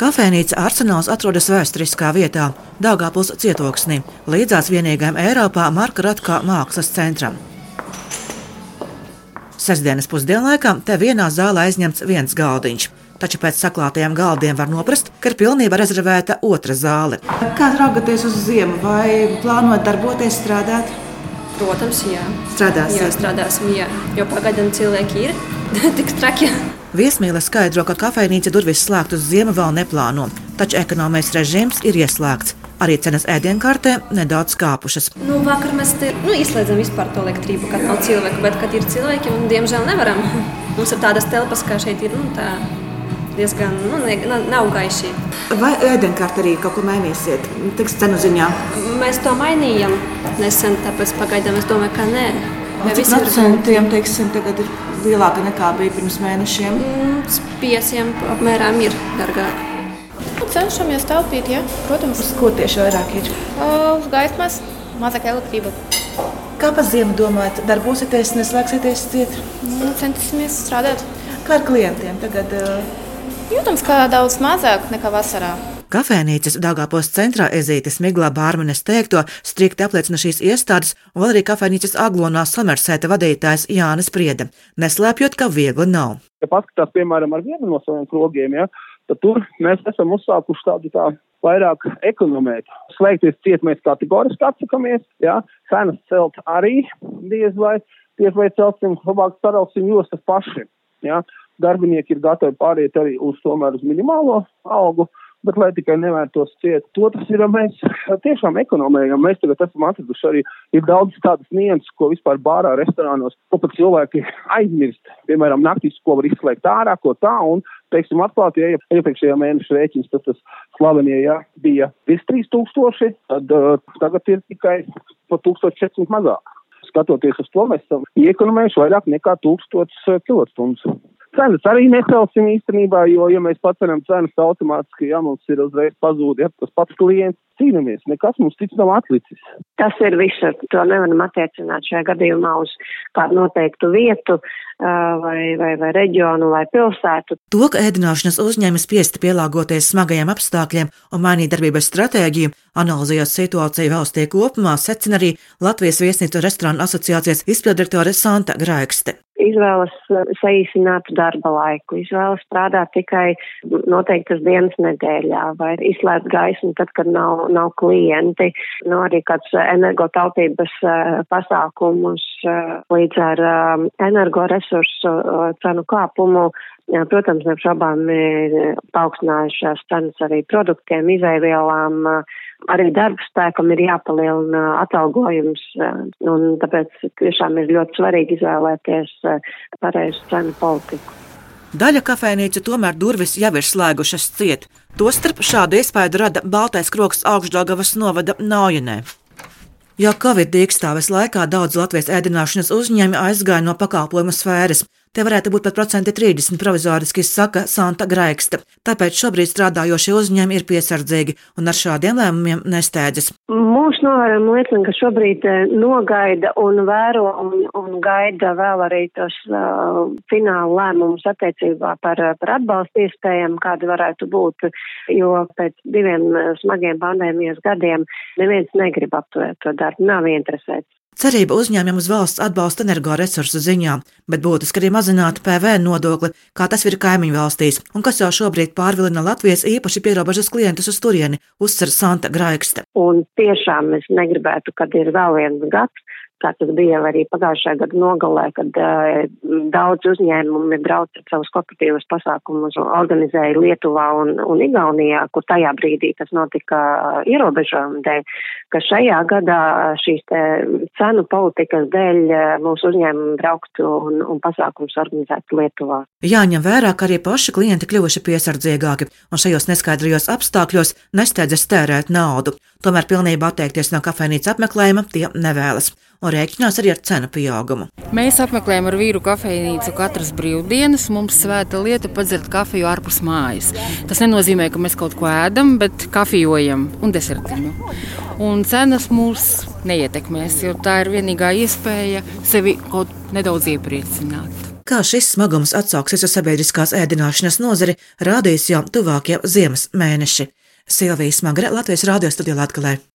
Kafejnīca Arsenāls atrodas vēsturiskā vietā, Dāngāpils cietoksnī, līdzās vienīgajam Eiropā Marka Ratkā mākslas centram. Sestdienas pusdienlaikā te vienā zālē aizņemts viens galdiņš. Taču pēc saklātajiem galdiem var noprast, ka ir pilnībā rezervēta otra zāle. Kā raugaties uz ziemu, vai plānojat darboties, strādāt? Protams, jā. Strādāsiet. Jā, strādāsim, jā. Jo pagaidām cilvēki ir tik traki. Viesmīle skaidro, ka kafejnīca durvis slēgt uz ziemu vēl neplāno, taču ekonomiskais režīms ir ieslēgts. Arī cenas ēdienkartē nedaudz kāpušas. Nu, vakar mēs te, nu, izslēdzam vispār to elektrību, kad nav cilvēku, bet kad ir cilvēki, un diemžēl nevaram. Mums ir tādas telpas, kā šeit ir, nu, tā diezgan, nu, ne, na- nav gaiši. Vai ēdienkartē arī kaut ko mainīsiet? Tiks cenu ziņā. Mēs to mainījām nesen, tāpēc pagaidām es domāju, ka nē. Vai Cik viss ir- procentiem, teiksim, tagad ir lielāka nekā bija pirms mēnešiem? Mm, Pieciem apmēram ir dārgāk. Nu, Cenšamies taupīt, ja? protams, Uz ko tieši vairāk ir? uz gaismas, mazāk elektrība. Kā pa ziemu domājat, darbosieties, neslēgsieties ciet? Nu, centīsimies strādāt. Kā ar klientiem tagad? Jūtams, ka daudz mazāk nekā vasarā. Kafejnīcas Dāngāpos centrā ezītes Miglā Bārmenes teikto strikti apliecina šīs iestādes, un arī kafejnīcas aglonā Somersēta vadītājs Jānis Priede, neslēpjot, ka viegli nav. Ja paskatās, piemēram, ar vienu no saviem krogiem, ja, tad tur mēs esam uzsākuši tādu tā vairāk ekonomēt. Slēgties ciet mēs kategoriski atsakamies, ja, cenas celt arī diez vai, diez vai celsim, labāk sarausim jostas paši. Ja. Darbinieki ir gatavi pāriet arī uz tomēr uz minimālo algu, bet lai tikai nevērtos ciet, to tas ir, mēs tiešām ekonomējam. Mēs tagad esam atraduši arī, ir daudz tādas nianses, ko vispār bārā, restorānos, ko pat cilvēki aizmirst. Piemēram, naktīs, ko var izslēgt ārā, ko tā, un, teiksim, atklāti, ja iepriekšējā mēneša rēķins, tad tas slavenie, ja bija virs 3000, tad uh, tagad ir tikai pa 1400 mazāk. Skatoties uz to, mēs esam iekonomējuši vairāk nekā 1000 kWh. Cenas arī necelsim īstenībā, jo, ja mēs paceļam cenas automātiski, ja mums ir uzreiz pazūd, ja tas pats klients cīnāmies, nekas mums cits nav atlicis. Tas ir visur. To nevaram attiecināt šajā gadījumā uz kādu noteiktu vietu vai, vai, vai reģionu vai pilsētu. To, ka ēdināšanas uzņēmumi spiesti pielāgoties smagajiem apstākļiem un mainīt darbības stratēģiju, analizējot situāciju valstī kopumā, secina arī Latvijas viesnīcu restorānu asociācijas izpildirektore Santa Graikste. Izvēlas ā, saīsināt darba laiku, izvēlas strādāt tikai noteiktas dienas nedēļā vai izslēgt gaismu tad, kad nav, nav klienti. Nu, arī kāds energotaupības ā, pasākumus ā, līdz ar energoresursu cenu kāpumu. Protams, neapšaubām ir paaugstinājušās cenas arī produktiem, izēvielām, ā, arī darba spēkam ir jāpalielina atalgojums, ā, un tāpēc tiešām ir ļoti svarīgi izvēlēties ā, pareizu cenu politiku. Daļa kafejnīcu tomēr durvis jau ir slēgušas ciet. Tostarp šādu iespēju rada Baltais kroks augšdagavas novada Naujenē. Jau Covid dīkstāves laikā daudz Latvijas ēdināšanas uzņēmumi aizgāja no pakalpojumu sfēras. Te varētu būt pat procenti 30 provizoriski, saka Santa Graiksta. Tāpēc šobrīd strādājošie uzņēmumi ir piesardzīgi un ar šādiem lēmumiem nesteidzas. Mūsu novērojumi liecina, ka šobrīd eh, nogaida un vēro un, un gaida vēl arī tos uh, fināla lēmumus attiecībā par, eh, par atbalstu iespējām, kādi varētu būt, jo pēc diviem smagiem pandēmijas gadiem neviens negrib apturēt to darbu, nav interesēts. Cerība uzņēmumiem uz valsts atbalsta energoresursu ziņā, bet būtiski arī mazināt PVN nodokli, kā tas ir kaimiņu valstīs, un kas jau šobrīd pārvilina Latvijas īpaši pierobežas klientus uz turieni, uzsver Santa Graikste. Un tiešām es negribētu, kad ir vēl viens gads, kā tas bija arī pagājušajā gada nogalē, kad uh, daudz uzņēmumi brauc ar savus korporatīvus pasākumus un organizēja Lietuvā un, un Igaunijā, kur tajā brīdī tas notika uh, ierobežojumu dēļ, ka šajā gadā šīs te cenu politikas dēļ uh, mūsu uzņēmumi brauktu un, un pasākums organizētu Lietuvā. Jāņem vērā, ka arī paši klienti kļuvuši piesardzīgāki un šajos neskaidrajos apstākļos nesteidzas tērēt naudu. Tomēr pilnībā atteikties no kafejnīcas apmeklējuma tie nevēlas un rēķinās arī ar cenu pieaugumu. Mēs apmeklējam ar vīru kafejnīcu katras brīvdienas. Mums svēta lieta padzert kafiju ārpus mājas. Tas nenozīmē, ka mēs kaut ko ēdam, bet kafijojam un desertiņu. Un cenas mūs neietekmēs, jo tā ir vienīgā iespēja sevi kaut nedaudz iepriecināt. Kā šis smagums atsauksies uz sabiedriskās ēdināšanas nozari, rādīs jau tuvākie ziemas mēneši. Silvijas Smagra Latvijas Rādio studijā Latvijā.